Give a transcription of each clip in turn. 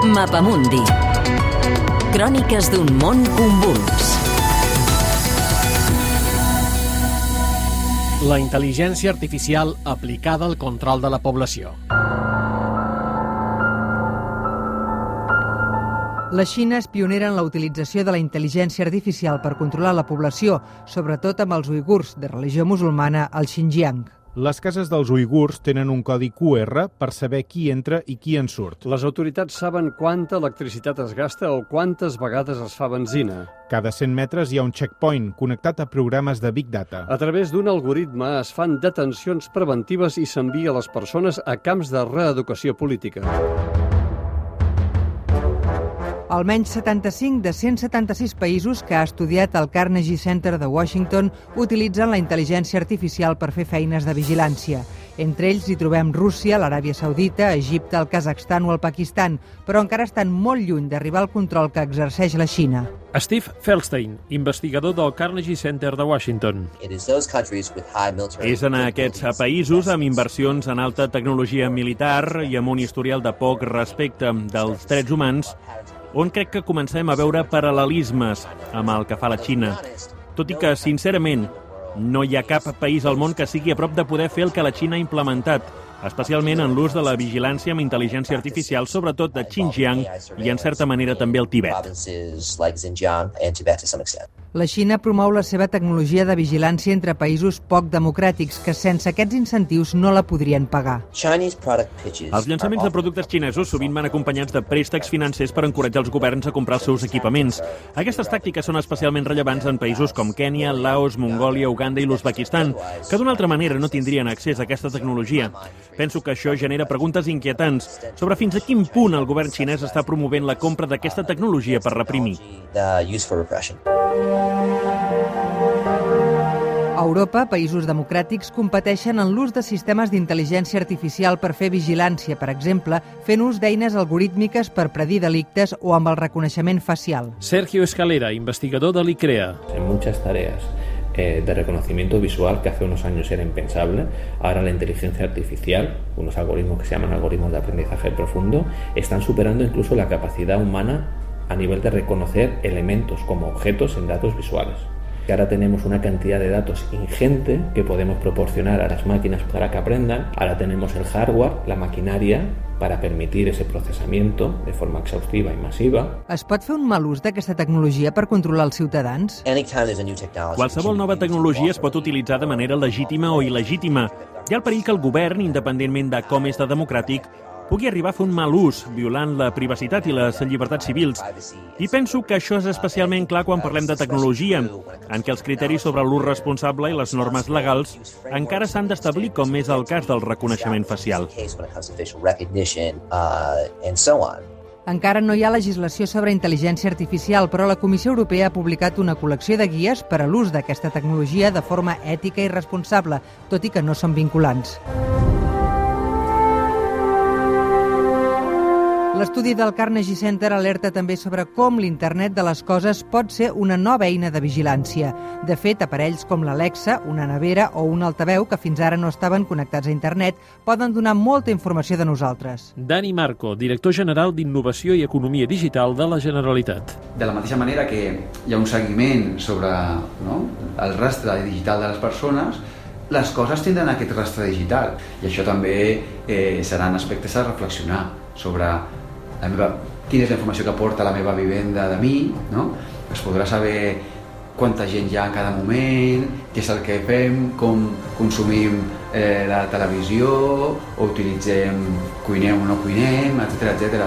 Mapamundi. Cròniques d'un món convuls. La intel·ligència artificial aplicada al control de la població. La Xina és pionera en la utilització de la intel·ligència artificial per controlar la població, sobretot amb els uigurs de religió musulmana al Xinjiang. Les cases dels uigurs tenen un codi QR per saber qui entra i qui en surt. Les autoritats saben quanta electricitat es gasta o quantes vegades es fa benzina. Cada 100 metres hi ha un checkpoint connectat a programes de Big Data. A través d'un algoritme es fan detencions preventives i s'envia les persones a camps de reeducació política. Almenys 75 de 176 països que ha estudiat el Carnegie Center de Washington utilitzen la intel·ligència artificial per fer feines de vigilància. Entre ells hi trobem Rússia, l'Aràbia Saudita, Egipte, el Kazakhstan o el Pakistan, però encara estan molt lluny d'arribar al control que exerceix la Xina. Steve Feldstein, investigador del Carnegie Center de Washington. És en aquests països amb inversions en alta tecnologia militar i amb un historial de poc respecte dels drets humans on crec que comencem a veure paral·lelismes amb el que fa la Xina. Tot i que, sincerament, no hi ha cap país al món que sigui a prop de poder fer el que la Xina ha implementat, especialment en l'ús de la vigilància amb intel·ligència artificial, sobretot de Xinjiang i, en certa manera, també el Tibet. La Xina promou la seva tecnologia de vigilància entre països poc democràtics que sense aquests incentius no la podrien pagar. Els llançaments de productes xinesos sovint van acompanyats de préstecs financers per encoratjar els governs a comprar els seus equipaments. Aquestes tàctiques són especialment rellevants en països com Kènia, Laos, Mongòlia, Uganda i l'Uzbekistan, que d'una altra manera no tindrien accés a aquesta tecnologia. Penso que això genera preguntes inquietants sobre fins a quin punt el govern xinès està promovent la compra d'aquesta tecnologia per reprimir. A Europa, països democràtics competeixen en l'ús de sistemes d'intel·ligència artificial per fer vigilància, per exemple, fent ús d'eines algorítmiques per predir delictes o amb el reconeixement facial. Sergio Escalera, investigador de l'ICREA. En muchas tareas eh, de reconocimiento visual que hace unos años era impensable. Ahora la inteligencia artificial, unos algoritmos que se llaman algoritmos de aprendizaje profundo, están superando incluso la capacidad humana a nivel de reconocer elementos como objetos en datos visuales. Que ahora tenemos una cantidad de datos ingente que podemos proporcionar a las máquinas para que aprendan. Ahora tenemos el hardware, la maquinaria para permitir ese processamiento de forma exhaustiva i massiva. Es pot fer un mal ús d'aquesta tecnologia per controlar els ciutadans? Qualsevol nova tecnologia es pot utilitzar de manera legítima o il·legítima. Hi ha el perill que el govern, independentment de com és de democràtic, pugui arribar a fer un mal ús, violant la privacitat i les llibertats civils. I penso que això és especialment clar quan parlem de tecnologia, en què els criteris sobre l'ús responsable i les normes legals encara s'han d'establir, com és el cas del reconeixement facial. Encara no hi ha legislació sobre intel·ligència artificial, però la Comissió Europea ha publicat una col·lecció de guies per a l'ús d'aquesta tecnologia de forma ètica i responsable, tot i que no són vinculants. L'estudi del Carnegie Center alerta també sobre com l'internet de les coses pot ser una nova eina de vigilància. De fet, aparells com l'Alexa, una nevera o un altaveu que fins ara no estaven connectats a internet poden donar molta informació de nosaltres. Dani Marco, director general d'Innovació i Economia Digital de la Generalitat. De la mateixa manera que hi ha un seguiment sobre no, el rastre digital de les persones, les coses tindran aquest rastre digital i això també eh, seran aspectes a reflexionar sobre la meva, quina és la informació que aporta la meva vivenda de mi, no? es podrà saber quanta gent hi ha en cada moment, què és el que fem, com consumim eh, la televisió, o utilitzem, cuinem o no cuinem, etc etc.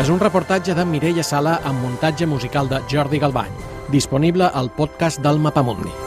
És un reportatge de Mireia Sala amb muntatge musical de Jordi Galbany, disponible al podcast del Mapamundi.